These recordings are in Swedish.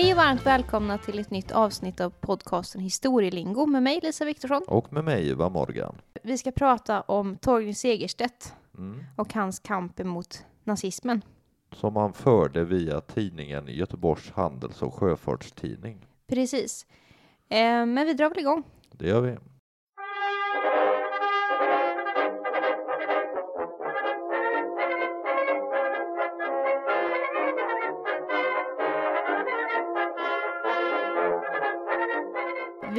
Hej och varmt välkomna till ett nytt avsnitt av podcasten Historielingo med mig Lisa Viktorsson. Och med mig Eva Morgan. Vi ska prata om Torgny Segerstedt Mm. och hans kamp emot nazismen. Som han förde via tidningen Göteborgs Handels och Sjöfartstidning. Precis. Eh, men vi drar väl igång. Det gör vi.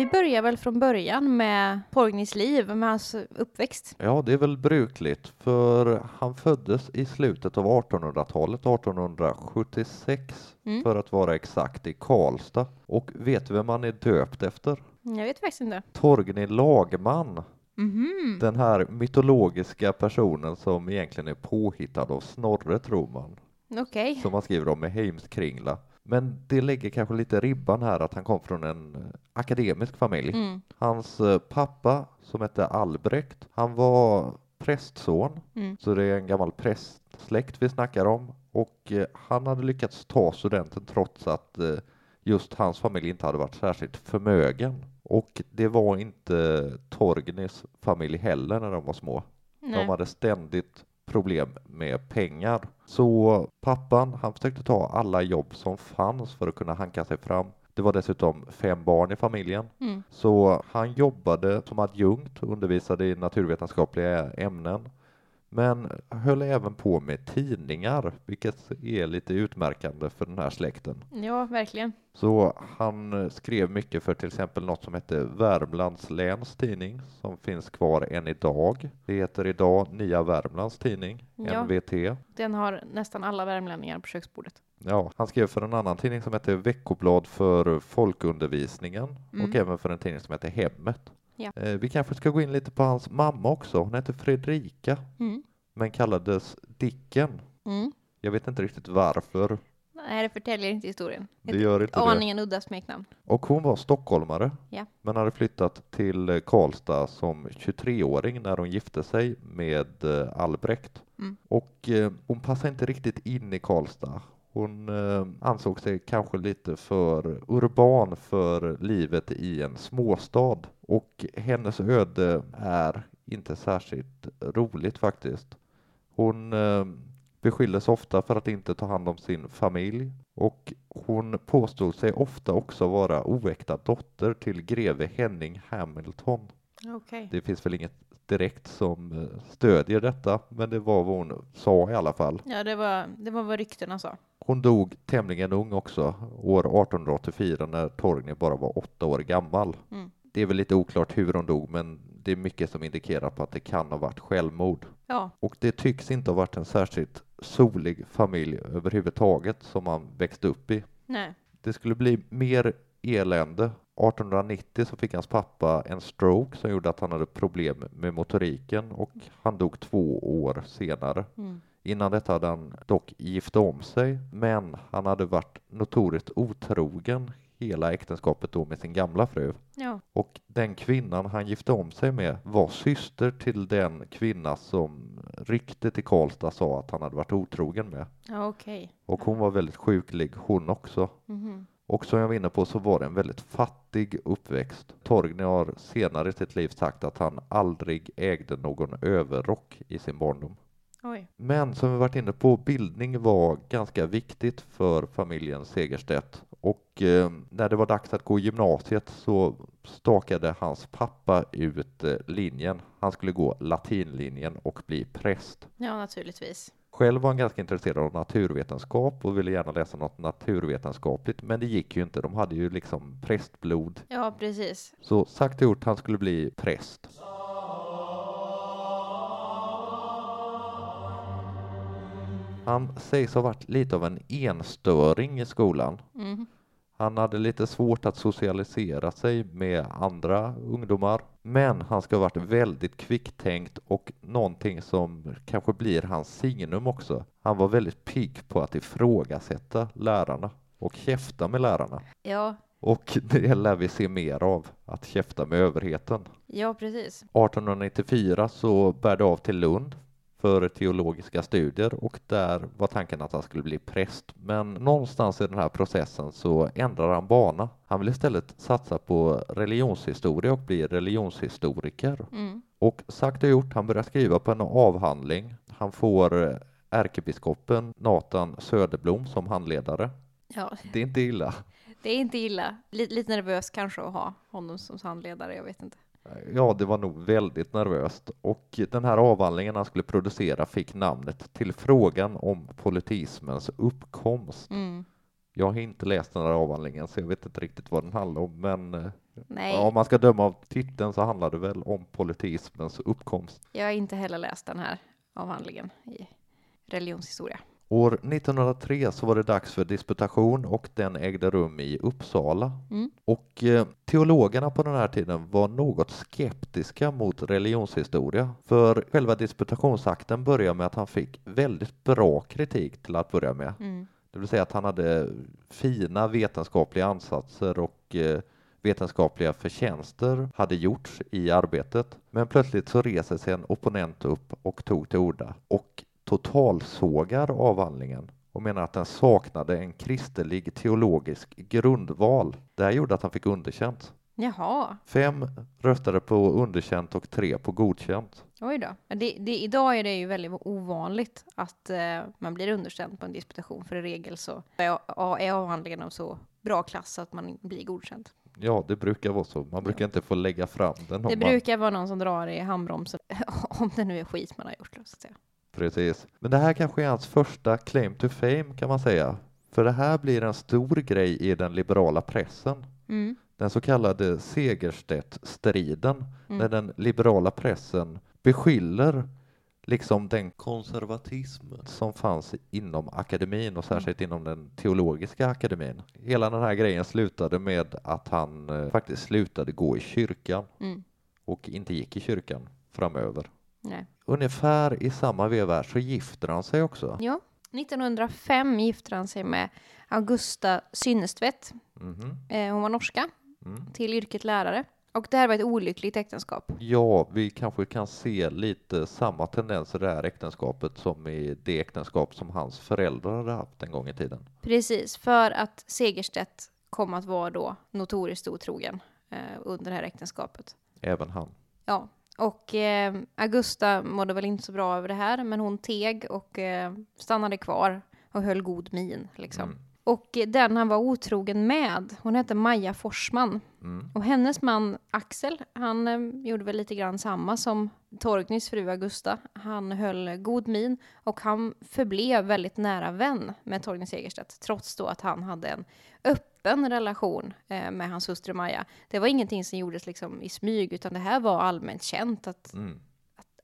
Vi börjar väl från början med Torgnys liv, med hans uppväxt. Ja, det är väl brukligt, för han föddes i slutet av 1800-talet, 1876 Mm. för att vara exakt, i Karlstad. Och vet du vem han är döpt efter? Jag vet faktiskt inte. Torgny Lagman, Mhm. den här mytologiska personen som egentligen är påhittad av Snorre, tror man. Okej. som han skriver om med Heimskringla. Men det lägger kanske lite ribban här att han kom från en eh, akademisk familj. Mm. Hans eh, pappa, som hette Albrecht, han var prästson, Mm. så det är en gammal prästsläkt vi snackar om. Och eh, han hade lyckats ta studenten trots att just hans familj inte hade varit särskilt förmögen. Och det var inte Torgnys familj heller när de var små. Nej. De hade ständigt problem med pengar. Så pappan, han försökte ta alla jobb som fanns för att kunna hanka sig fram. Det var dessutom fem barn i familjen. Mm. Så han jobbade som adjunkt och undervisade i naturvetenskapliga ämnen. Men höll även på med tidningar, vilket är lite utmärkande för den här släkten. Ja, verkligen. Så han skrev mycket för till exempel något som hette Värmlands läns tidning som finns kvar än idag. Det heter idag Nya Värmlands tidning, Ja. NVT. Den har nästan alla värmlänningar på köksbordet. Ja, han skrev för en annan tidning som hette Veckoblad för folkundervisningen Mm. och även för en tidning som hette Hemmet. Ja. Eh, Vi kanske ska gå in lite på hans mamma också. Hon hette Fredrika Mm. Men kallades Dicken. Mm. Jag vet inte riktigt varför. Nej, det förtäljer inte historien. Det gör inte det. Aningen udda smeknamn. Och hon var stockholmare, Ja. men hade flyttat till Karlstad som 23-åring när hon gifte sig med eh, Albrecht. Mm. Och eh, hon passade inte riktigt in i Karlstad. Hon eh, ansåg sig kanske lite för urban för livet i en småstad. Och hennes öde är inte särskilt roligt faktiskt. Hon eh, beskylldes ofta för att inte ta hand om sin familj och hon påstod sig ofta också vara oäkta dotter till greve Henning Hamilton. Okej. Det finns väl inget direkt som eh, stödjer detta, men det var vad hon sa i alla fall. Ja, det var, det var vad ryktena sa. Hon dog tämligen ung också, år 1884 när Torgny bara var åtta år gammal. Mm. Det är väl lite oklart hur hon dog, men det är mycket som indikerar på att det kan ha varit självmord. Ja, Och det tycks inte ha varit en särskilt solig familj överhuvudtaget som han växte upp i. nej. Det skulle bli mer elände. 1890 så fick hans pappa en stroke som gjorde att han hade problem med motoriken och han dog två år senare. Mm. Innan detta hade han dock gift om sig, men han hade varit notoriskt otrogen hela äktenskapet då med sin gamla fru. Ja, Och den kvinnan han gifte om sig med var syster till den kvinna som ryktet i Karlstad sa att han hade varit otrogen med. ja okej. Och hon var väldigt sjuklig hon också. Mhm. Och som jag var inne på så var det en väldigt fattig uppväxt. Torgny har senare i sitt liv sagt att han aldrig ägde någon överrock i sin barndom. Oj. Men som vi varit inne på, bildning var ganska viktigt för familjen Segerstedt. Och eh, när det var dags att gå gymnasiet så stakade hans pappa ut eh, linjen. Han skulle gå latinlinjen och bli präst. Ja, naturligtvis. Själv var han ganska intresserad av naturvetenskap och ville gärna läsa något naturvetenskapligt, men det gick ju inte. De hade ju liksom prästblod. Ja, precis. Så sagt och gjort, han skulle bli präst. Han sägs ha varit lite av en enstöring i skolan. Mm. Han hade lite svårt att socialisera sig med andra ungdomar, men han ska ha varit väldigt kvicktänkt och någonting som kanske blir hans signum också. Han var väldigt pigg på att ifrågasätta lärarna och käfta med lärarna. Ja, Och det lär vi se mer av, att käfta med överheten. ja precis. 1894 så bär det av till Lund för teologiska studier och där var tanken att han skulle bli präst. Men någonstans i den här processen så ändrar han bana. Han vill istället satsa på religionshistoria och bli religionshistoriker. Mm. Och sagt och gjort, han börjar skriva på en avhandling. Han får ärkebiskopen Nathan Söderblom som handledare. Ja, Det är inte illa. det är inte illa. Lite, lite nervös kanske att ha honom som handledare, jag vet inte. Ja, det var nog väldigt nervöst och den här avhandlingen han skulle producera fick namnet Till frågan om politismens uppkomst. Mm. Jag har inte läst den här avhandlingen så jag vet inte riktigt vad den handlar om, men eh, Nej, om man ska döma av titeln så handlar det väl om politismens uppkomst. jag har inte heller läst den här avhandlingen i religionshistoria. År 1903 så var det dags för disputation och den ägde rum i Uppsala. Mm. Och eh, teologerna på den här tiden var något skeptiska mot religionshistoria. För själva disputationsakten börjar med att han fick väldigt bra kritik till att börja med. Mm. Det vill säga att han hade fina vetenskapliga ansatser och eh, vetenskapliga förtjänster hade gjorts i arbetet. Men plötsligt så reser sig en opponent upp och tog till orda och totalsågar avhandlingen och menar att den saknade en kristelig teologisk grundval. Det här gjorde att han fick underkänt. Jaha, Fem röstade på underkänt och tre på godkänt. oj då. Det, det, idag är det ju väldigt ovanligt att eh, man blir underkänd på en disputation, för i regel så är, är avhandlingen av så bra klass att man blir godkänd. Ja, det brukar vara så. Man brukar inte få lägga fram den. Det man- brukar vara någon som drar i handbromsen, om det nu är skit man har gjort. Så att säga. Precis. Men det här kanske är hans första claim to fame kan man säga. För det här blir en stor grej i den liberala pressen. Mm. Den så kallade Segerstedt-striden, Mm. när den liberala pressen beskyller liksom den konservatism som fanns inom akademin och särskilt inom den teologiska akademin. Hela den här grejen slutade med att han eh, faktiskt slutade gå i kyrkan Mm. och inte gick i kyrkan framöver. Nej. Ungefär i samma veva så gifter han sig också. Ja, 1905 gifte han sig med Augusta Synnestvedt. Mhm. Eh, hon var norska, Mm. till yrket lärare. Och det här var ett olyckligt äktenskap. Ja, vi kanske kan se lite samma tendenser i det här äktenskapet som i det äktenskap som hans föräldrar hade haft en gång i tiden. Precis, för att Segerstedt kom att vara då notoriskt otrogen eh, under det här äktenskapet. Även han. Ja, och eh, Augusta mådde väl inte så bra över det här, men hon teg och eh, stannade kvar och höll god min. Liksom. Mm. Och den han var otrogen med, hon hette Maja Forsman. Mm. Och hennes man Axel, han eh, gjorde väl lite grann samma som Torgnys fru Augusta. Han höll god min och han förblev väldigt nära vän med Torgny Segerstedt, trots då att han hade en öppen relation eh, med hans hustru Maja. Det var ingenting som gjordes liksom i smyg, utan det här var allmänt känt att, Mm.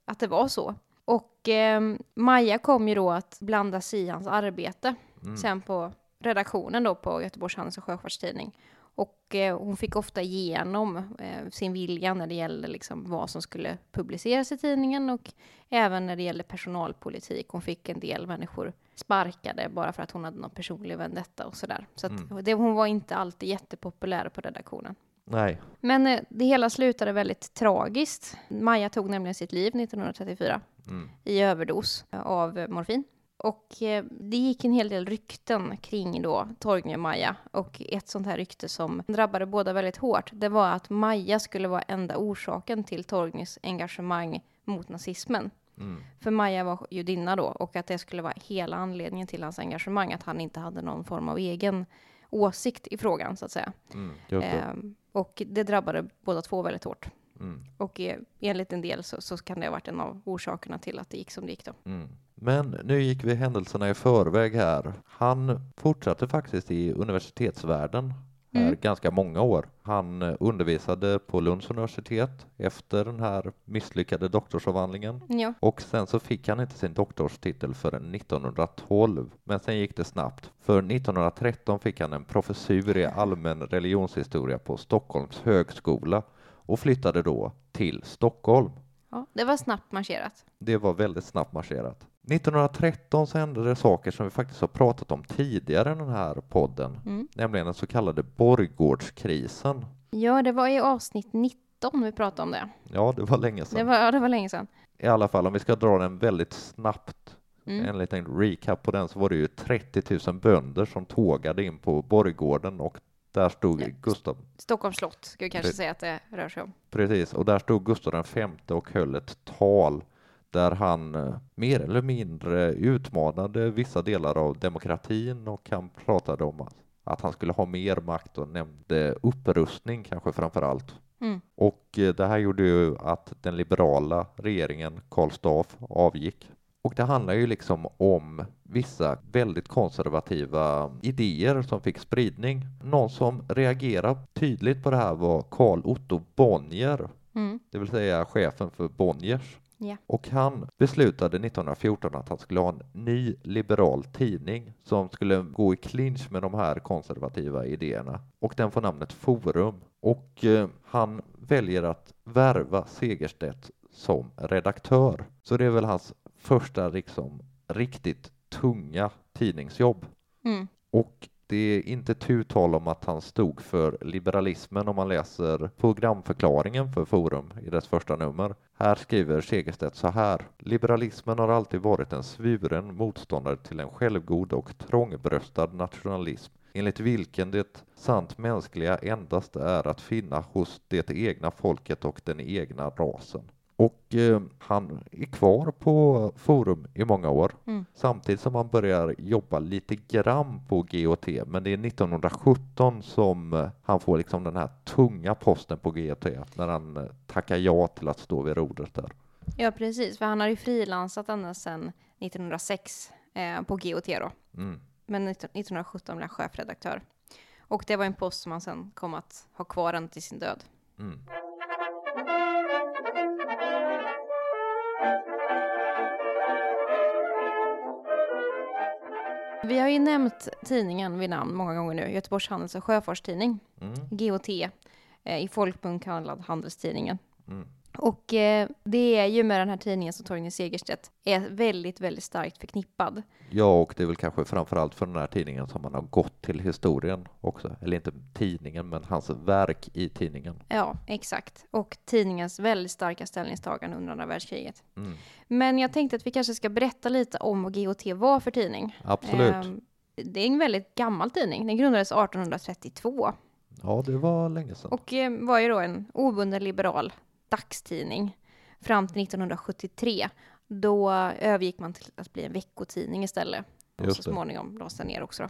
att det var så. Och eh, Maja kom ju då att blanda sig i hans arbete Mm. sen på redaktionen då på Göteborgs Handels och Sjöfartstidning. Och eh, hon fick ofta igenom eh, sin vilja när det gällde liksom vad som skulle publiceras i tidningen och även när det gällde personalpolitik. Hon fick en del människor sparkade bara för att hon hade någon personlig vendetta och sådär. Så Mm. det, hon var inte alltid jättepopulär på redaktionen. Nej. Men eh, det hela slutade väldigt tragiskt. Maja tog nämligen sitt liv 1934 Mm. i överdos av morfin. Och eh, det gick en hel del rykten kring då Torgny och Maja. Och ett sånt här rykte som drabbade båda väldigt hårt, det var att Maja skulle vara enda orsaken till Torgnys engagemang mot nazismen. Mm. För Maja var judinna då, och att det skulle vara hela anledningen till hans engagemang, att han inte hade någon form av egen åsikt i frågan, så att säga. Mm. Ehm, och det drabbade båda två väldigt hårt. Mm. Och eh, enligt en del så, så kan det ha varit en av orsakerna till att det gick som det gick då. Mm. Men nu gick vi händelserna i förväg här. Han fortsatte faktiskt i universitetsvärlden Mm. ganska många år. Han eh, undervisade på Lunds universitet efter den här misslyckade doktorsavhandlingen. Ja. Och sen så fick han inte sin doktorstitel förrän 1912. Men sen gick det snabbt. För 1913 fick han en professur i allmän religionshistoria på Stockholms högskola och flyttade då till Stockholm. ja, det var snabbt marscherat. Det var väldigt snabbt marscherat. 1913 så hände det saker som vi faktiskt har pratat om tidigare i den här podden, Mm. nämligen den så kallade Borggårdskrisen. Ja, det var i avsnitt 19 vi pratade om det. Ja, det var länge Det sedan. var, ja, det var länge sedan. I alla fall, om vi ska dra den väldigt snabbt, Mm. en liten recap på den, så var det ju 30 000 bönder som tågade in på borggården och där stod Ja. Gustav, Stockholms slott, ska vi kanske Pre- säga att det rör sig om. precis, och där stod Gustav den femte och höll ett tal där han eh, mer eller mindre utmanade vissa delar av demokratin och han pratade om att, att han skulle ha mer makt och nämnde upprustning kanske framför allt. Mm. Och eh, det här gjorde ju att den liberala regeringen, Karl Staaff, avgick. Och det handlar ju liksom om vissa väldigt konservativa idéer som fick spridning. Någon som reagerade tydligt på det här var Carl Otto Bonnier, Mm. det vill säga chefen för Bonniers. Ja. Och han beslutade 1914 att han skulle ha en ny liberal tidning som skulle gå i clinch med de här konservativa idéerna. Och den får namnet Forum. Och eh, han väljer att värva Segerstedt som redaktör. Så det är väl hans första liksom, riktigt tunga tidningsjobb. Mm. Och det är inte tu tal om att han stod för liberalismen om man läser programförklaringen för Forum i dess första nummer. Här skriver Segerstedt så här. Liberalismen har alltid varit en svuren motståndare till en självgod och trångbröstad nationalism enligt vilken det sant mänskliga endast är att finna hos det egna folket och den egna rasen. Och eh, han är kvar på Forum i många år Mm. samtidigt som han börjar jobba lite grann på GOT. Men det är 1917 som eh, han får liksom den här tunga posten på GOT när han eh, tackar ja till att stå vid rodret där. Ja, precis, för han har ju frilansat ända sedan 1906 eh, på GOT då. Mm. Men 19- 1917 blev han chefredaktör. Och det var en post som han sen kom att ha kvar ända till sin död. Mm. Vi har ju nämnt tidningen vid namn många gånger nu, Göteborgs Handels och Sjöfartstidning, Mm. GOT, eh, i folkmun kallad Handelstidningen. Mm. Och eh, det är ju med den här tidningen som Torgny Segerstedt är väldigt, väldigt starkt förknippad. Ja, och det är väl kanske framförallt för den här tidningen som han har gått till historien också. Eller inte tidningen, men hans verk i tidningen. Ja, exakt. Och tidningens väldigt starka ställningstagande under andra världskriget. Mm. Men jag tänkte att vi kanske ska berätta lite om vad GOT var för tidning. Absolut. Ehm, det är en väldigt gammal tidning. Den grundades 1832 Ja, det var länge sedan. och eh, var ju då en obunden liberal dagstidning fram till 1973. Då övergick man till att bli en veckotidning istället. Och så småningom lades den ner också. Då.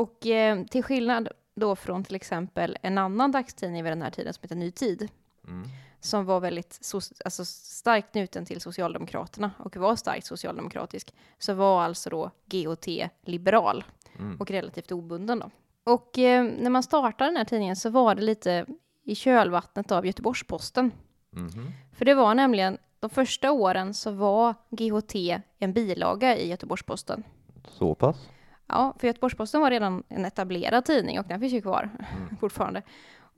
Och eh, till skillnad då från till exempel en annan dagstidning vid den här tiden som heter Ny Tid, Mm. som var väldigt so- alltså starkt knuten till Socialdemokraterna och var starkt socialdemokratisk, så var alltså då GOT liberal Mm. och relativt obunden då. Och eh, när man startade den här tidningen så var det lite i kölvattnet av Göteborgs-Posten. Mhm. För det var nämligen, de första åren så var GHT en bilaga i Göteborgs-Posten. Så pass? Ja, för Göteborgs-Posten var redan en etablerad tidning och den finns ju kvar Mm. fortfarande.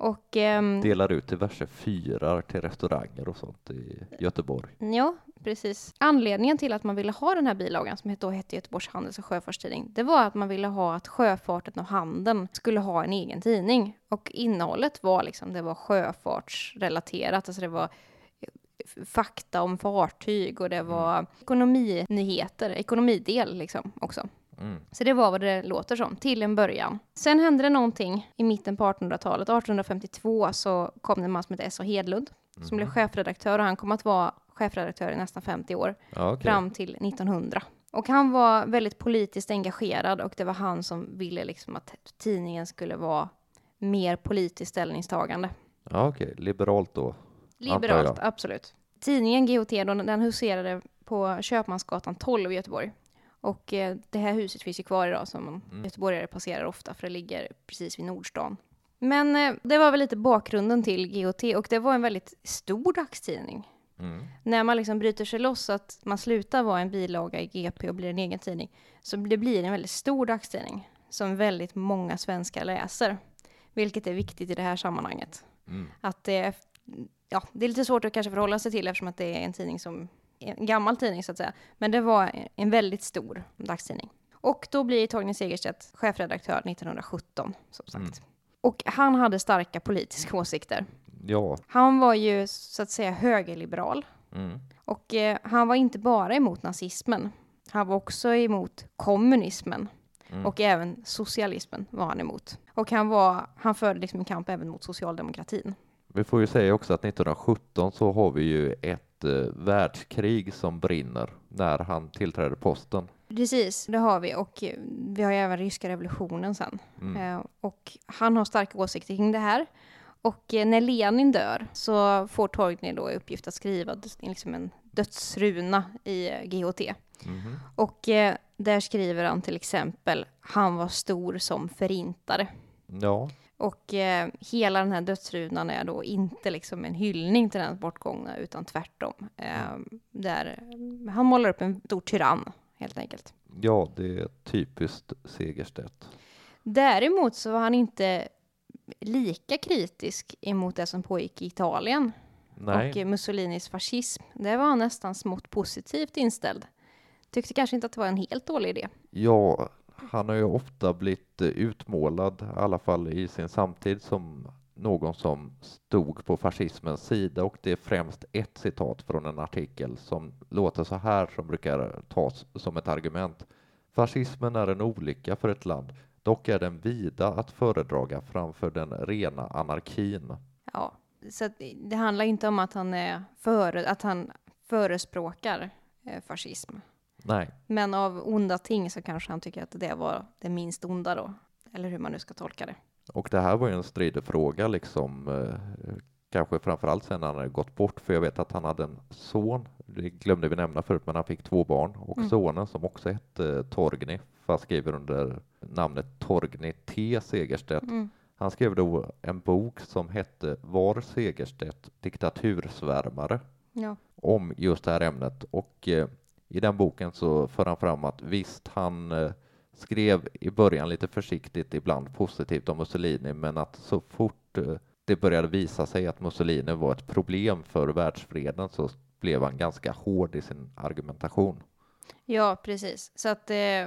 Och ehm, Delar ut diverse fyrar till restauranger och sånt i Göteborg. Ja, precis. Anledningen till att man ville ha den här bilagan, som då hette Göteborgs Handels och Sjöfartstidning, det var att man ville ha att sjöfarten och handeln skulle ha en egen tidning. Och innehållet var liksom, det var sjöfartsrelaterat, alltså det var eh, fakta om fartyg och det var ekonominyheter, ekonomidel liksom också. Mm. Så det var vad det låter som, till en början. Sen hände det någonting i mitten på 1800-talet. 1852 så kom det en man som hette S.A. Hedlund, som blev chefredaktör och han kom att vara chefredaktör i nästan 50 år, Ja, okej. fram till 1900. Och han var väldigt politiskt engagerad och det var han som ville liksom att tidningen skulle vara mer politiskt ställningstagande. Ja, okej. Liberalt då. Liberalt, absolut. Tidningen GOT, då, den huserade på Köpmansgatan 12 i Göteborg. Och eh, det här huset finns ju kvar idag som Mm. göteborgare passerar ofta för det ligger precis vid Nordstan. Men eh, det var väl lite bakgrunden till GOT och det var en väldigt stor dagstidning. Mm. När man liksom bryter sig loss att man slutar vara en bilaga i GP och blir en egen tidning så det blir en väldigt stor dagstidning som väldigt många svenskar läser. Vilket är viktigt i det här sammanhanget Mm. att det ja, det är lite svårt att kanske förhålla sig till eftersom att det är en tidning som, en gammal tidning så att säga. Men det var en väldigt stor dagstidning. Och då blir Torgny Segerstedt chefredaktör 1917, som sagt. Mm. Och han hade starka politiska åsikter. Ja, Han var ju så att säga högerliberal. Mm. Och eh, han var inte bara emot nazismen. Han var också emot kommunismen. Mm. Och även socialismen var han emot. Och han, var, han förde liksom en kamp även mot socialdemokratin. Vi får ju säga också att 1917 så har vi ju ett eh, världskrig som brinner när han tillträder posten. Precis, det har vi. Och eh, vi har ju även ryska revolutionen sen. Mm. Eh, och han har starka åsikter kring det här. Och eh, när Lenin dör så får Torgny då i uppgift att skriva liksom en dödsruna i eh, GHT. Mhm. Och eh, där skriver han till exempel han var stor som förintare. Ja, Och eh, hela den här dödsrunan är då inte liksom en hyllning till den bortgångna utan tvärtom. Eh, där han målar upp en stor tyrann helt enkelt. ja, det är typiskt Segerstedt. Däremot så var han inte lika kritisk emot det som pågick i Italien Nej, och Mussolinis fascism. Där var han nästan smått positivt inställd. Tyckte kanske inte att det var en helt dålig idé. ja, han har ju ofta blivit eh, utmålad, i alla fall i sin samtid, som någon som stod på fascismens sida och det är främst ett citat från en artikel som låter så här som brukar tas som ett argument. Fascismen är en olycka för ett land, dock är den vida att föredraga framför den rena anarkin. Ja, så att det- handlar inte om att han, är för, att han förespråkar eh, fascism. Nej, Men av onda ting så kanske han tycker att det var det minst onda då. Eller hur man nu ska tolka det. och det här var ju en stridig fråga liksom, eh, kanske framförallt sen han hade gått bort, för jag vet att han hade en son, det glömde vi nämna förut, men han fick två barn och Mm. sonen som också hette eh, Torgny, fast skriver under namnet Torgny T Segerstedt. Mm. Han skrev då en bok som hette Var Segerstedt diktatursvärmare Ja. om just det här ämnet och eh, i den boken så för han fram att visst, han eh, skrev i början lite försiktigt, ibland positivt om Mussolini, men att så fort eh, det började visa sig att Mussolini var ett problem för världsfreden så blev han ganska hård i sin argumentation. ja, precis. Så att eh,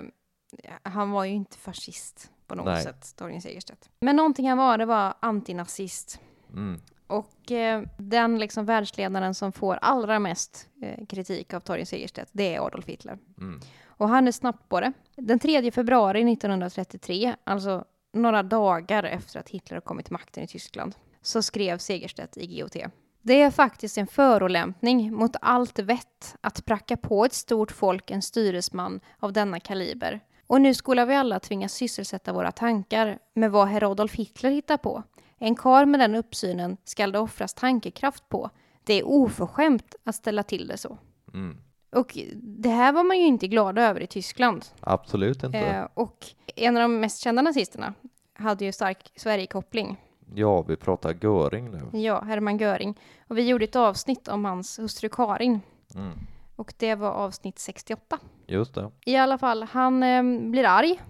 han var ju inte fascist på något Nej. sätt, Torgny Segerstedt. Men någonting han var, det var antinazist. Mm. Och eh, den liksom världsledaren som får allra mest eh, kritik av Torgny Segerstedt, det är Adolf Hitler. Mm. Och han är snabbt på det. Den 3 februari 1933, alltså några dagar efter att Hitler har kommit till makten i Tyskland, så skrev Segerstedt i GOT. Det är faktiskt en förolämpning mot allt vett att pracka på ett stort folk en styresman av denna kaliber. Och nu skulle vi alla tvingas sysselsätta våra tankar med vad herr Adolf Hitler hittar på. En kar med den uppsynen skall det offras tankekraft på. Det är oförskämt att ställa till det så. Mm. Och det här var man ju inte glad över i Tyskland. Absolut inte. Eh, och en av de mest kända nazisterna hade ju stark Sverigekoppling. Ja, vi pratar Göring nu. Ja, Hermann Göring. Och vi gjorde ett avsnitt om hans hustru Karin. Mm. Och det var avsnitt 68. Just det. I alla fall, han eh, blir arg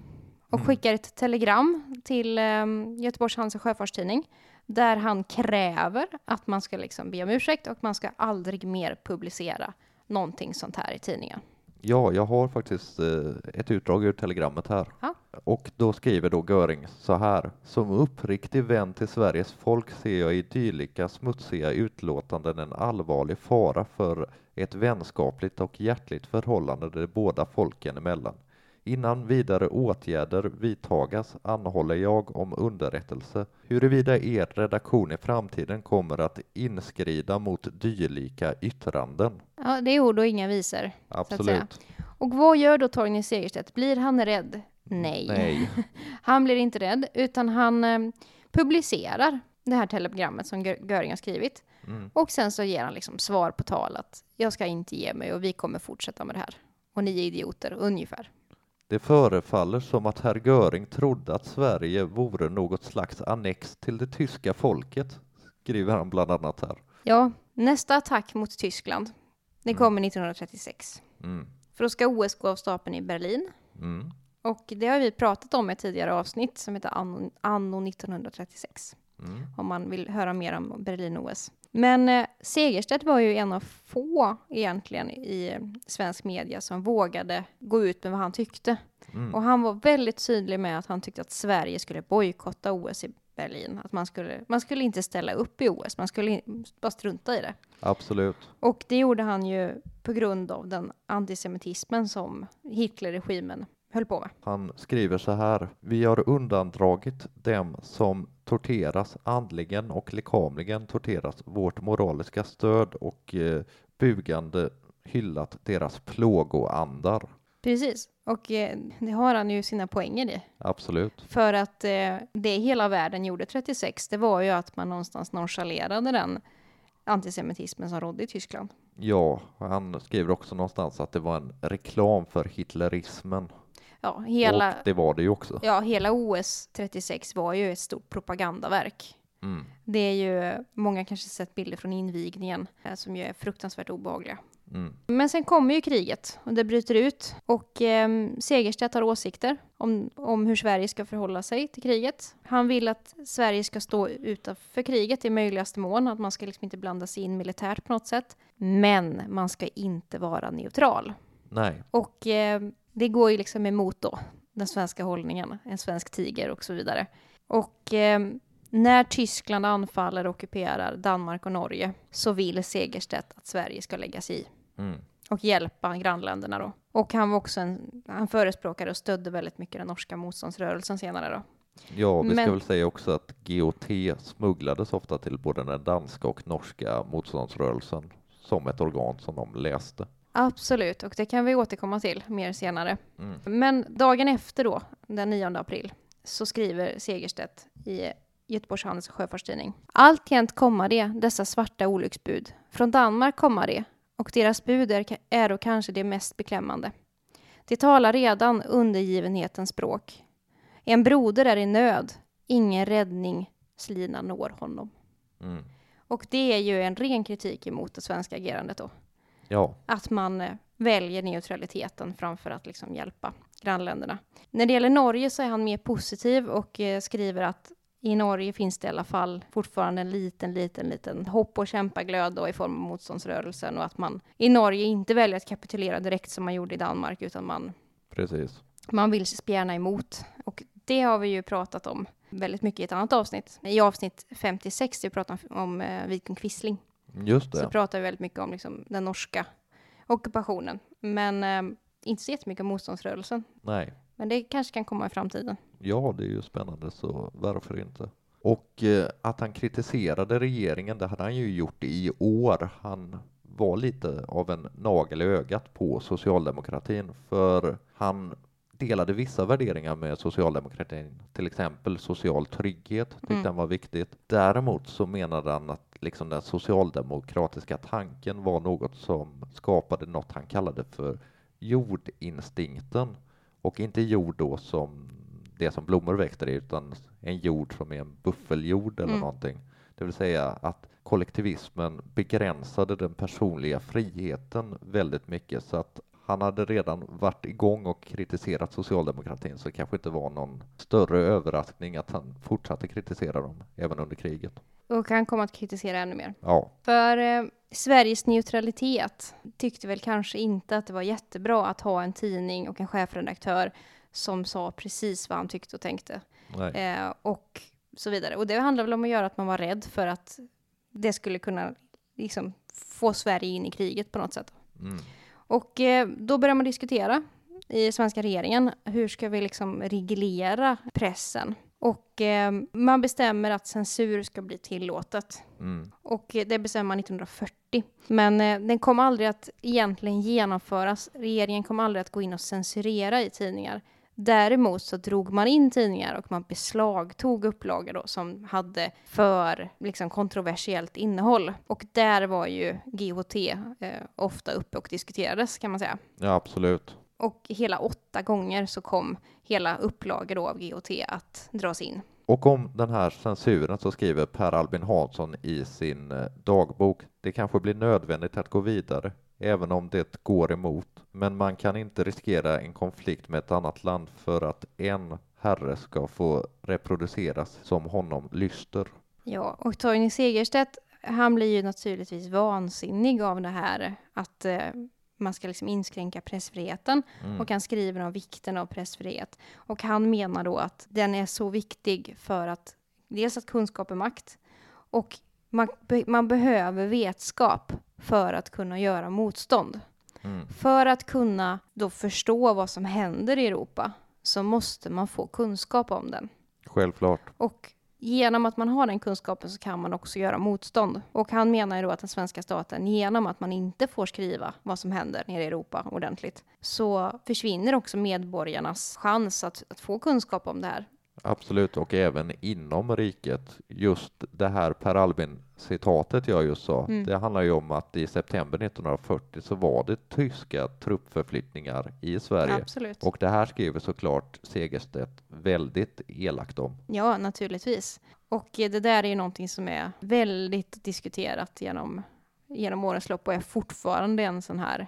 och Mm. skickar ett telegram till eh, Göteborgs Handelsoch Sjöfartstidning där han kräver att man ska liksom be om ursäkt och man ska aldrig mer publicera någonting sånt här i tidningen. Ja, jag har faktiskt eh, ett utdrag ur telegrammet här. Ja. Och då skriver då Göring så här. Som uppriktig vän till Sveriges folk ser jag i dylika smutsiga utlåtanden en allvarlig fara för ett vänskapligt och hjärtligt förhållande de båda folken emellan. Innan vidare åtgärder vidtagas anhåller jag om underrättelse huruvida er redaktion i framtiden kommer att inskrida mot dylika yttranden. Ja, det är ord och inga visor. Absolut. Och vad gör då Torgny Segerstedt? Blir han rädd? Nej. Nej. Han blir inte rädd, utan han eh, publicerar det här telegrammet som Gö- Göring har skrivit. Mm. Och sen så ger han liksom svar på tal att jag ska inte ge mig och vi kommer fortsätta med det här. Och ni är idioter, ungefär. Det förefaller som att herr Göring trodde att Sverige vore något slags annex till det tyska folket, skriver han bland annat här. Ja, nästa attack mot Tyskland, det Mm. kommer 1936. Mm. För då ska OS gå av stapeln i Berlin. Mm. Och det har vi pratat om i ett tidigare avsnitt som heter Anno, Anno 1936. Mm. om man vill höra mer om Berlin-OS. Men eh, Segerstedt var ju en av få egentligen i svensk media som vågade gå ut med vad han tyckte. Mm. Och han var väldigt tydlig med att han tyckte att Sverige skulle bojkotta OS i Berlin. Att man skulle, man skulle inte ställa upp i OS, man skulle bara strunta i det. Absolut. Och det gjorde han ju på grund av den antisemitismen som Hitlerregimen höll på med. Han skriver så här. Vi har undandragit dem som torteras andligen och lekamligen torteras vårt moraliska stöd och eh, bugande hyllat deras plågoandar. Precis, och eh, det har han ju sina poänger i. Absolut. För att eh, det hela världen gjorde 36, det var ju att man någonstans nonchalerade den antisemitismen som rådde i Tyskland. Ja, han skriver också någonstans att det var en reklam för hitlerismen. Ja, hela, Och det var det ju också. ja, hela OS 36 var ju ett stort propagandaverk. Mm. Det är ju, många kanske sett bilder från invigningen eh, som ju är fruktansvärt obehagliga. Mm. Men sen kommer ju kriget och det bryter ut och eh, Segerstedt har åsikter om, om hur Sverige ska förhålla sig till kriget. Han vill att Sverige ska stå utanför kriget i möjligaste mån, att man ska liksom inte blanda sig in militärt på något sätt. Men man ska inte vara neutral. Nej, Och eh, det går ju liksom emot då den svenska hållningen, en svensk tiger och så vidare. Och eh, när Tyskland anfaller och ockuperar Danmark och Norge så vill Segerstedt att Sverige ska lägga sig i mm. och hjälpa grannländerna då. Och han var också en, han förespråkade och stödde väldigt mycket den norska motståndsrörelsen senare då. ja, vi ska Men- väl säga också att GOT smugglades ofta till både den danska och norska motståndsrörelsen som ett organ som de läste. Absolut, och det kan vi återkomma till mer senare. Mm. Men dagen efter då, den 9 april, så skriver Segerstedt i Göteborgs Handels och Sjöfartstidning. Alltjämt komma det, dessa svarta olycksbud. Från Danmark komma det, och deras bud är, är då kanske det mest beklämmande. De talar redan undergivenhetens språk. En broder är i nöd, ingen räddning slina når honom. Mm. Och det är ju en ren kritik emot det svenska agerandet då. Ja, Att man eh, väljer neutraliteten framför att liksom hjälpa grannländerna. När det gäller Norge så är han mer positiv och eh, skriver att i Norge finns det i alla fall fortfarande en liten, liten, liten hopp och kämpaglöd då i form av motståndsrörelsen och att man i Norge inte väljer att kapitulera direkt som man gjorde i Danmark utan man, precis. man vill spjärna emot. Och det har vi ju pratat om väldigt mycket i ett annat avsnitt. I avsnitt 56, vi pratar om, om eh, Viking Quisling Just så det. pratar vi väldigt mycket om liksom, den norska ockupationen. Men eh, inte så jättemycket om motståndsrörelsen. Nej, Men det kanske kan komma i framtiden. ja, det är ju spännande, så varför inte? Och eh, att han kritiserade regeringen, det hade han ju gjort i år. Han var lite av en nagel i ögat på socialdemokratin, för han delade vissa värderingar med socialdemokratin, till exempel social trygghet, tyckte Mm. han var viktigt. Däremot så menade han att liksom den socialdemokratiska tanken var något som skapade något han kallade för jordinstinkten och inte jord då som det som blommor växer i utan en jord som är en buffeljord eller Mm. någonting. Det vill säga att kollektivismen begränsade den personliga friheten väldigt mycket så att han hade redan varit igång och kritiserat socialdemokratin så det kanske inte var någon större överraskning att han fortsatte kritisera dem även under kriget. Och han kommer att kritisera ännu mer. Ja, För eh, Sveriges neutralitet tyckte väl kanske inte att det var jättebra att ha en tidning och en chefredaktör som sa precis vad han tyckte och tänkte. Eh, och så vidare. Och det handlar väl om att göra att man var rädd för att det skulle kunna liksom, få Sverige in i kriget på något sätt. Mm. Och eh, då börjar man diskutera i svenska regeringen, hur ska vi liksom reglera pressen? Och eh, man bestämmer att censur ska bli tillåtet. Mm. Och eh, det bestämmer man 1940. Men eh, den kom aldrig att egentligen genomföras. Regeringen kom aldrig att gå in och censurera i tidningar. Däremot så drog man in tidningar och man beslagtog upplagor då som hade för liksom, kontroversiellt innehåll. Och där var ju GHT eh, ofta uppe och diskuterades kan man säga. Ja, absolut. Och hela åtta gånger så kom hela upplagor då av GHT att dras in. Och om den här censuren så skriver Per Albin Hansson i sin eh, dagbok. Det kanske blir nödvändigt att gå vidare, även om det går emot. Men man kan inte riskera en konflikt med ett annat land för att en herre ska få reproduceras som honom lyster. Ja, och Torgny Segerstedt, han blir ju naturligtvis vansinnig av det här att eh, man ska liksom inskränka pressfriheten Mm. och han skriver om vikten av pressfrihet. Och han menar då att den är så viktig för att dels att kunskap är makt och man, man behöver vetskap för att kunna göra motstånd. Mm. För att kunna då förstå vad som händer i Europa så måste man få kunskap om den. Självklart. Och genom att man har den kunskapen så kan man också göra motstånd. Och han menar ju då att den svenska staten, genom att man inte får skriva vad som händer nere i Europa ordentligt, så försvinner också medborgarnas chans att, att få kunskap om det här. Absolut, och även inom riket. Just det här Per Albin-citatet jag just sa, Mm. det handlar ju om att i september 1940 så var det tyska truppförflyttningar i Sverige. Absolut. Och det här skriver såklart Segerstedt väldigt elakt om. Ja, naturligtvis. Och eh, det där är ju någonting som är väldigt diskuterat genom, genom årens lopp och är fortfarande en sån här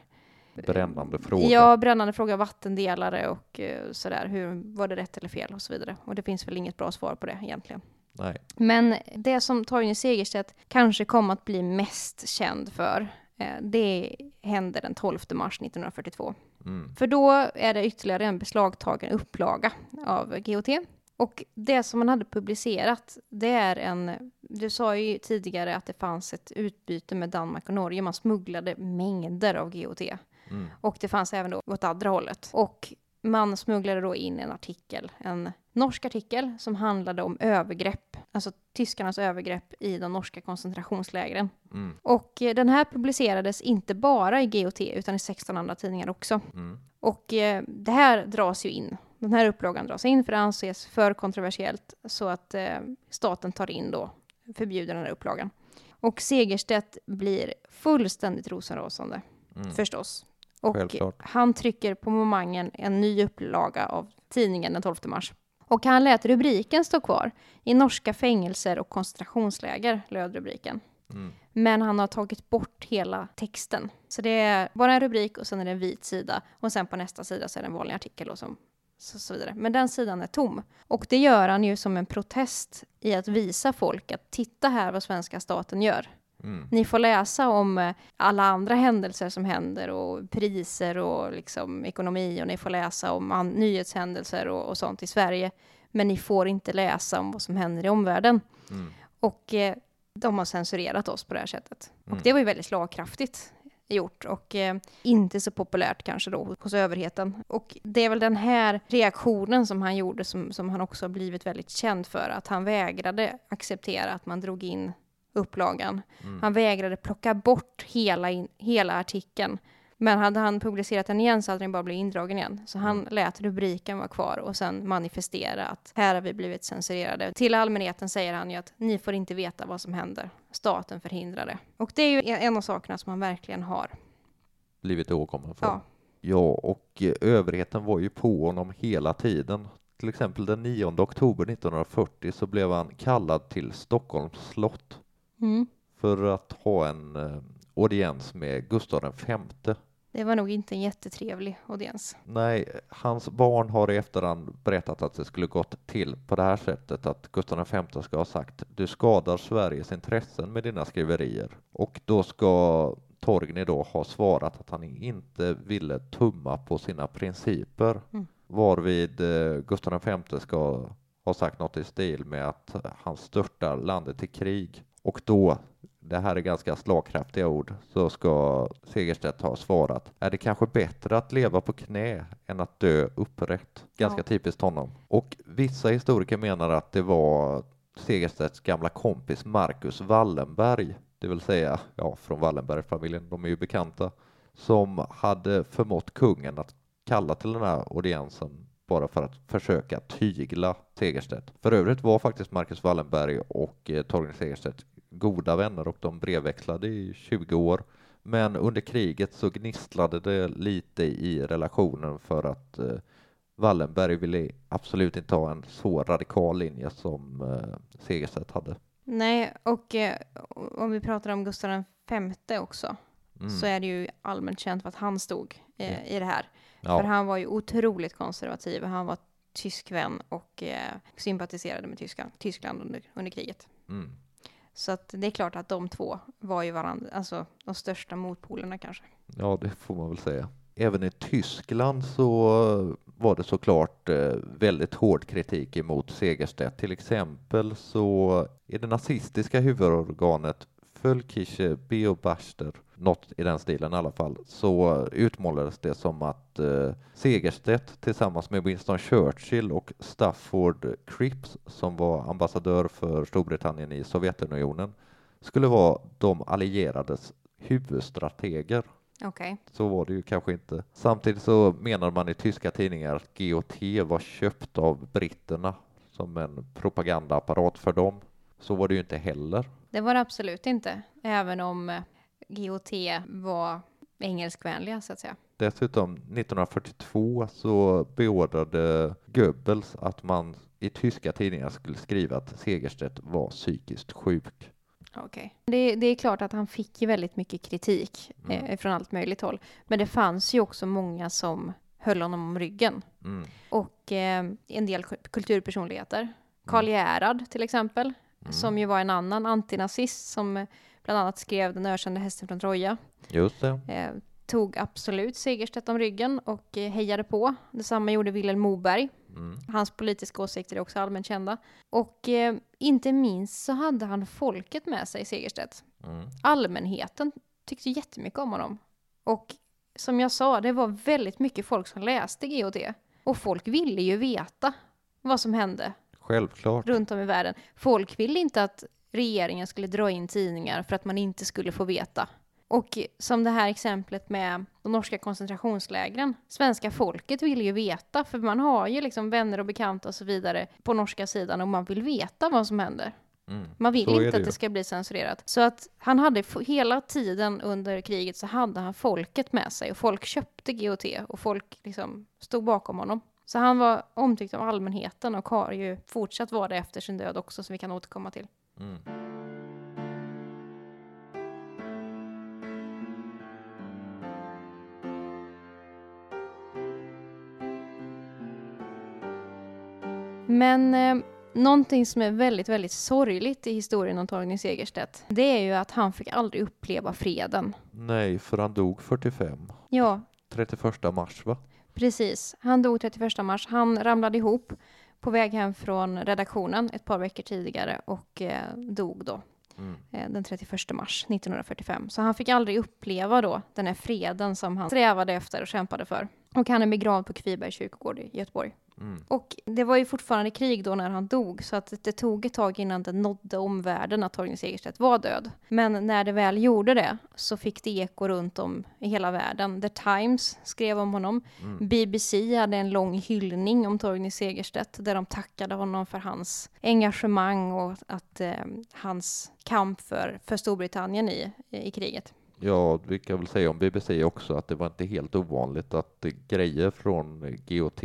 Brännande fråga. Ja, brännande fråga, vattendelare och eh, sådär. Hur, var det rätt eller fel och så vidare. Och det finns väl inget bra svar på det egentligen. Nej. Men det som Torgny Segerstedt kanske kom att bli mest känd för, eh, det hände den 12 mars 1942. Mm. För då är det ytterligare en beslagtagen upplaga av GOT. Och det som man hade publicerat, det är en... Du sa ju tidigare att det fanns ett utbyte med Danmark och Norge. Man smugglade mängder av GOT. Mm. Och det fanns även då åt andra hållet. Och man smugglade då in en artikel, en norsk artikel som handlade om övergrepp, alltså tyskarnas övergrepp i de norska koncentrationslägren. Mm. Och eh, den här publicerades inte bara i GOT utan i 16 andra tidningar också. Mm. Och eh, det här dras ju in. Den här upplagan dras in för det anses för kontroversiellt så att eh, staten tar in då, förbjuder den här upplagan. Och Segerstedt blir fullständigt rosenrasande Mm. förstås. Och Självklart. han trycker på momangen en ny upplaga av tidningen den 12 mars. Och han lät rubriken stå kvar. I norska fängelser och koncentrationsläger löd rubriken. Mm. Men han har tagit bort hela texten. Så det är bara en rubrik och sen är det en vit sida. Och sen på nästa sida så är det en vanlig artikel och så, så, så vidare. Men den sidan är tom. Och det gör han ju som en protest i att visa folk att titta här vad svenska staten gör. Mm. Ni får läsa om eh, alla andra händelser som händer och priser och liksom ekonomi och ni får läsa om nyhetshändelser och, och sånt i Sverige. Men ni får inte läsa om vad som händer i omvärlden. Mm. Och eh, de har censurerat oss på det här sättet. Mm. Och det var ju väldigt slagkraftigt gjort och eh, inte så populärt kanske då hos överheten. Och det är väl den här reaktionen som han gjorde som, som han också har blivit väldigt känd för. Att han vägrade acceptera att man drog in upplagan. Mm. Han vägrade plocka bort hela, in, hela artikeln. Men hade han publicerat den igen så hade den bara blivit indragen igen. Så han Mm. lät rubriken vara kvar och sen manifestera att här har vi blivit censurerade. Till allmänheten säger han ju att ni får inte veta vad som händer. Staten förhindrar det. Och det är ju en av sakerna som han verkligen har. Blivit ihågkommen för. Ja. Ja, och eh, överheten var ju på honom hela tiden. Till exempel den 9 oktober 1940 så blev han kallad till Stockholms slott Mm. för att ha en eh, audiens med Gustav V. Det var nog inte en jättetrevlig audiens. Nej, hans barn har i efterhand berättat att det skulle gått till på det här sättet att Gustav V ska ha sagt du skadar Sveriges intressen med dina skriverier och då ska Torgny då ha svarat att han inte ville tumma på sina principer Mm. varvid eh, Gustav V ska ha sagt något i stil med att han störtar landet i krig och då det här är ganska slagkraftiga ord, så ska Segerstedt ha svarat, är det kanske bättre att leva på knä än att dö upprätt? Ganska Ja. typiskt honom. Och vissa historiker menar att det var Segerstedts gamla kompis Marcus Wallenberg, det vill säga, ja, från Wallenbergfamiljen, de är ju bekanta, som hade förmått kungen att kalla till den här audiensen bara för att försöka tygla Segerstedt. För övrigt var faktiskt Marcus Wallenberg och eh, Torgny Segerstedt goda vänner och de brevväxlade i 20 år. Men under kriget så gnisslade det lite i relationen för att eh, Wallenberg ville absolut inte ha en så radikal linje som eh, Segerstedt hade. Nej, och eh, om vi pratar om Gustav V också, Mm. så är det ju allmänt känt för att han stod eh, i det här. För Ja, han var ju otroligt konservativ. Han var tysk vän och sympatiserade med Tyskland, Tyskland under, under kriget. mm. Så att det är klart att de två var ju varandra, alltså de största motpolerna kanske. ja, det får man väl säga. även i Tyskland så var det såklart eh, väldigt hård kritik emot Segerstedt. Till exempel så är det nazistiska huvudorganet Völkische Beobachter, något i den stilen i alla fall, så utmålades det som att eh, Segerstedt tillsammans med Winston Churchill och Stafford Cripps, som var ambassadör för Storbritannien i Sovjetunionen, skulle vara de allierades huvudstrateger. Okej. Så var det ju kanske inte. Samtidigt så menar man i tyska tidningar att GOT var köpt av britterna som en propagandaapparat för dem. Så var det ju inte heller. Det var det absolut inte, även om eh, GOT var engelskvänliga så att säga. Dessutom 1942 så beordrade Goebbels att man i tyska tidningar skulle skriva att Segerstedt var psykiskt sjuk. Okej. Det, det är klart att han fick ju väldigt mycket kritik Mm. eh, från allt möjligt håll. Men det fanns ju också många som höll honom om ryggen. Mm. Och eh, en del ku- kulturpersonligheter. Karl Gerhard till exempel, Mm. som ju var en annan antinazist som bland annat skrev Den ökände hästen från Troja. Just det. Eh, tog absolut Segerstedt om ryggen och eh, hejade på. Detsamma gjorde Vilhelm Moberg. Mm. Hans politiska åsikter är också allmänt kända. Och eh, inte minst så hade han folket med sig, Segerstedt. Mm. Allmänheten tyckte jättemycket om honom. Och som jag sa, det var väldigt mycket folk som läste GOT. Och folk ville ju veta vad som hände Självklart. runt om i världen. Folk ville inte att regeringen skulle dra in tidningar för att man inte skulle få veta. Och som det här exemplet med de norska koncentrationslägren. Svenska folket vill ju veta, för man har ju liksom vänner och bekanta och så vidare på norska sidan och man vill veta vad som händer. Mm. Man vill Så inte det att ju. det ska bli censurerat. Så att han hade hela tiden under kriget så hade han folket med sig och folk köpte GOT och folk liksom stod bakom honom. Så han var omtyckt av allmänheten och har ju fortsatt vara det efter sin död också som vi kan återkomma till. Mm. Men eh, någonting som är väldigt, väldigt sorgligt i historien om Torgny Segerstedt, det är ju att han fick aldrig uppleva freden. Nej, för han dog 45. Ja, 31 mars va? Precis. Han dog 31 mars. Han ramlade ihop på väg hem från redaktionen ett par veckor tidigare och eh, dog då Mm. eh, den 31 mars 1945. Så han fick aldrig uppleva då den här freden som han strävade efter och kämpade för. Och han är begravd på Kvibergs kyrkogård i Göteborg. Mm. Och det var ju fortfarande krig då när han dog, så att det tog ett tag innan det nådde omvärlden att Torgny Segerstedt var död. Men när det väl gjorde det så fick det eko runt om i hela världen. The Times skrev om honom. Mm. BBC hade en lång hyllning om Torgny Segerstedt där de tackade honom för hans engagemang och att eh, hans kamp för, för Storbritannien i, i kriget. Ja, vi kan väl säga om BBC också att det var inte helt ovanligt att grejer från GOT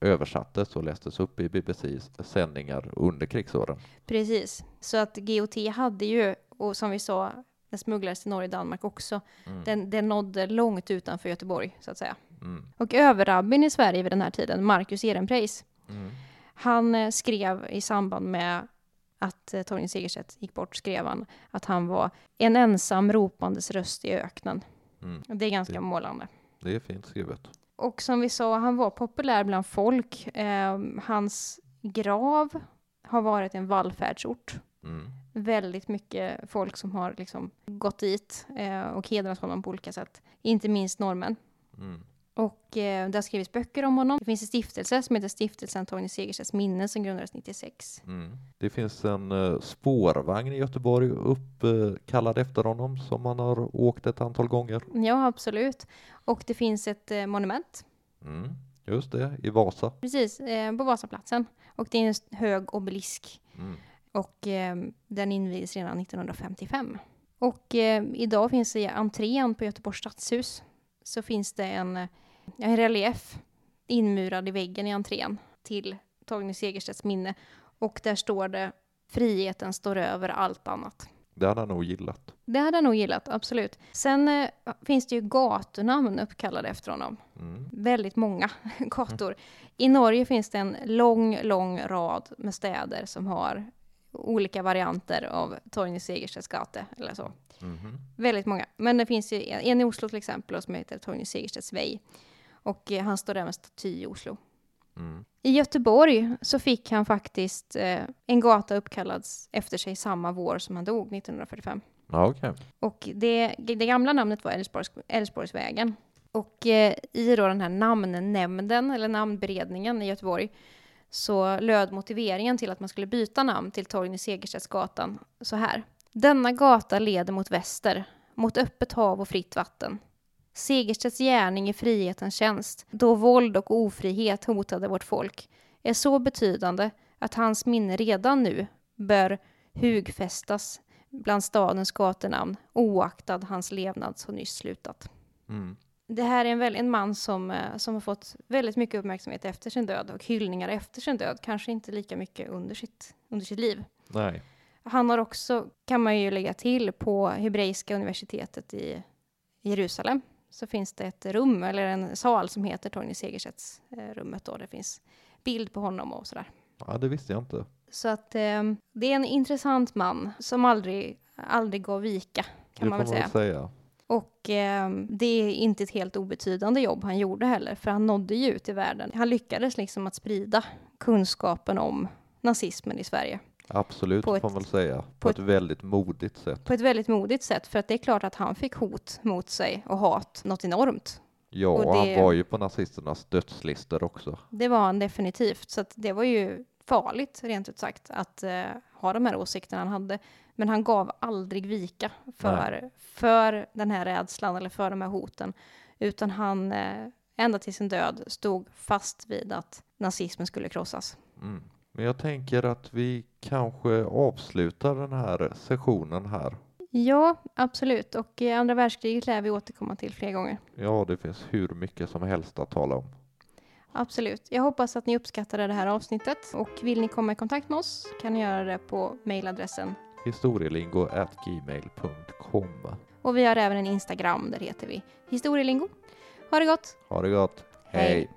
översattes och lästes upp i BBCs sändningar under krigsåren. Precis. Så att GOT hade ju, och som vi sa, den smugglades till Norge och Danmark också. Mm. Den, den nådde långt utanför Göteborg, så att säga. Mm. Och överrabbin i Sverige vid den här tiden, Marcus Ehrenpreis, Mm. han eh, skrev i samband med att eh, Torgny Segerstedt gick bort, skrev han att han var en ensam ropandes röst i öknen. Mm. Det är ganska Det- målande. Det är fint skrivet. Och som vi sa, han var populär bland folk. Eh, hans grav har varit en vallfärdsort. Mm. väldigt mycket folk som har liksom gått dit eh, och hedrat honom på olika sätt. Inte minst norrmän. Mm. Eh, det har skrivits böcker om honom. Det finns en stiftelse som heter Stiftelsen Torgny Segerstedts minne som grundades 96. Mm. Det finns en uh, spårvagn i Göteborg uppkallad efter honom som man har åkt ett antal gånger. Ja, absolut. Och det finns ett eh, monument, Mm. Just det, i Vasa. precis, eh, på Vasaplatsen. Och det är en hög obelisk. Mm. Och eh, den invigdes redan 1955. Och eh, idag finns det i entrén på Göteborgs stadshus så finns det en, en relief inmurad i väggen i entrén till Torgny Segerstedts minne. Och där står det Friheten står över allt annat. Det hade han nog gillat. Det hade han nog gillat, absolut. Sen eh, finns det ju gatunamn uppkallade efter honom. Mm. Väldigt många gator. I Norge finns det en lång, lång rad med städer som har olika varianter av Torgny Segerstedts gate eller så. Mhm. Väldigt många. Men det finns ju en, en i Oslo till exempel som heter Torgny Segerstedts väg. Och eh, han står även staty i Oslo. Mm. I Göteborg så fick han faktiskt eh, en gata uppkallad efter sig samma vår som han dog 1945. Ja, okej. Och det, det gamla namnet var Älvsborgs, Älvsborgsvägen. Och eh, i då den här namnnämnden, eller namnberedningen i Göteborg, så löd motiveringen till att man skulle byta namn till Torgny Segerstedtsgatan så här. Denna gata leder mot väster, mot öppet hav och fritt vatten. Segerstedts gärning i frihetens tjänst, då våld och ofrihet hotade vårt folk, är så betydande att hans minne redan nu bör hugfästas bland stadens gatunamn oaktad hans levnad så nyss slutat. Mm. Det här är en, väl, en man som, eh, som har fått väldigt mycket uppmärksamhet efter sin död och hyllningar efter sin död, kanske inte lika mycket under sitt, under sitt liv. Nej. Han har också, kan man ju lägga till, på Hebreiska universitetet i Jerusalem så finns det ett rum, eller en sal som heter Torgny Segerstedts eh, rummet då. Det finns bild på honom och sådär. Ja, det visste jag inte. Så att eh, det är en intressant man som aldrig, aldrig gav vika, kan det man väl säga. säga. Och eh, det är inte ett helt obetydande jobb han gjorde heller, för han nådde ju ut i världen. Han lyckades liksom att sprida kunskapen om nazismen i Sverige Absolut, På får ett- man väl säga. På, på ett väldigt modigt sätt. på ett väldigt modigt sätt, för att det är klart att han fick hot mot sig och hat, något enormt. Ja, och det- han var ju på nazisternas dödslistor också. Det var han definitivt, så det var ju farligt, rent ut sagt, att eh, ha de här åsikterna han hade. Men han gav aldrig vika för, för den här rädslan eller för de här hoten, utan han eh, ända till sin död stod fast vid att nazismen skulle krossas. Mm. Men jag tänker att vi kanske avslutar den här sessionen här. Ja, absolut. Och andra världskriget lär vi återkomma till fler gånger. Ja, det finns hur mycket som helst att tala om. Absolut. Jag hoppas att ni uppskattade det här avsnittet. Och vill ni komma i kontakt med oss kan ni göra det på mejladressen. historielingo.gmail.com Och vi har även en Instagram, där heter vi Historielingo. Ha det gott! Ha det gott. Hej. Hej.